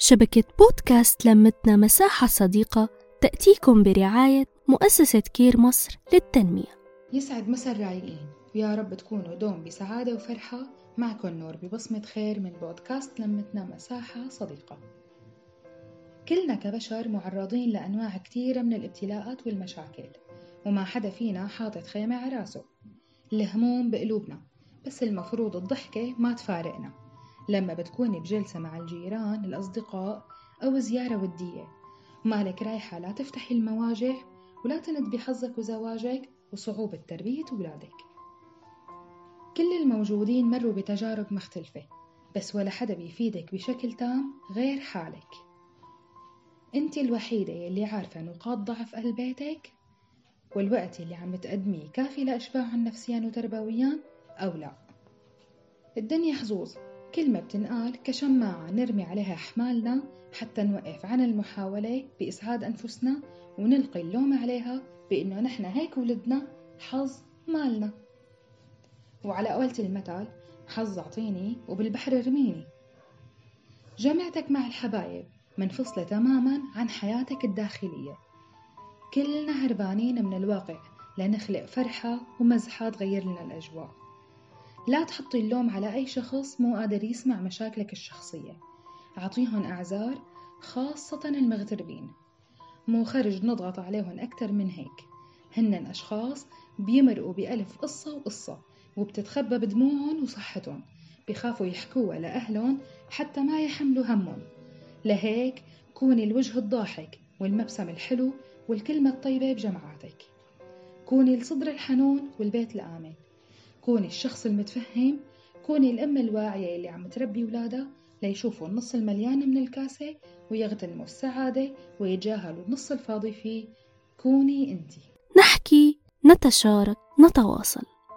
شبكة بودكاست لمتنا مساحة صديقة تأتيكم برعاية مؤسسة كير مصر للتنمية. يسعد مسا الرايقين ويا رب تكونوا دوم بسعادة وفرحة. معكم نور ببصمة خير من بودكاست لمتنا مساحة صديقة. كلنا كبشر معرضين لأنواع كتيرة من الابتلاءات والمشاكل وما حدا فينا حاطط خيمة على راسه. الهموم بقلوبنا بس المفروض الضحكة ما تفارقنا. لما بتكوني بجلسة مع الجيران الأصدقاء أو زيارة ودية. مالك رايحة لا تفتحي المواجع ولا تند بحظك وزواجك وصعوبة تربية ولادك كل الموجودين مروا بتجارب مختلفة بس ولا حدا بيفيدك بشكل تام غير حالك. أنت الوحيدة يلي عارفة نقاط ضعف أهل بيتك والوقت اللي عم تقدميه كافي لإشباعهم نفسيا وتربويا أو لا. الدنيا حظوظ. كلمة بتنقال كشماعة نرمي عليها أحمالنا حتى نوقف عن المحاولة بإسعاد أنفسنا ونلقي اللوم عليها بإنه نحن هيك ولدنا حظ مالنا. وعلى قولة المثل حظ أعطيني وبالبحر ارميني. جامعتك مع الحبايب منفصلة تماما عن حياتك الداخلية. كلنا هربانين من الواقع لنخلق فرحة ومزحة تغير لنا الأجواء. لا تحطي اللوم على أي شخص مو قادر يسمع مشاكلك الشخصية. أعطيهم أعذار خاصة المغتربين. مو خرج نضغط عليهم أكتر من هيك. هن أشخاص بيمرقوا بألف قصة وقصة وبتتخبى بدموعهم وصحتهم. بخافوا يحكوها لأهلهم حتى ما يحملوا همهم. لهيك كوني الوجه الضاحك والمبسم الحلو والكلمة الطيبة بجمعاتك. كوني الصدر الحنون والبيت الآمن. كوني الشخص المتفهم كوني الأم الواعية اللي عم تربي ولادها ليشوفوا النص المليان من الكاسة ويغتنموا السعادة ويتجاهلوا النص الفاضي فيه. كوني انتي نحكي نتشارك نتواصل.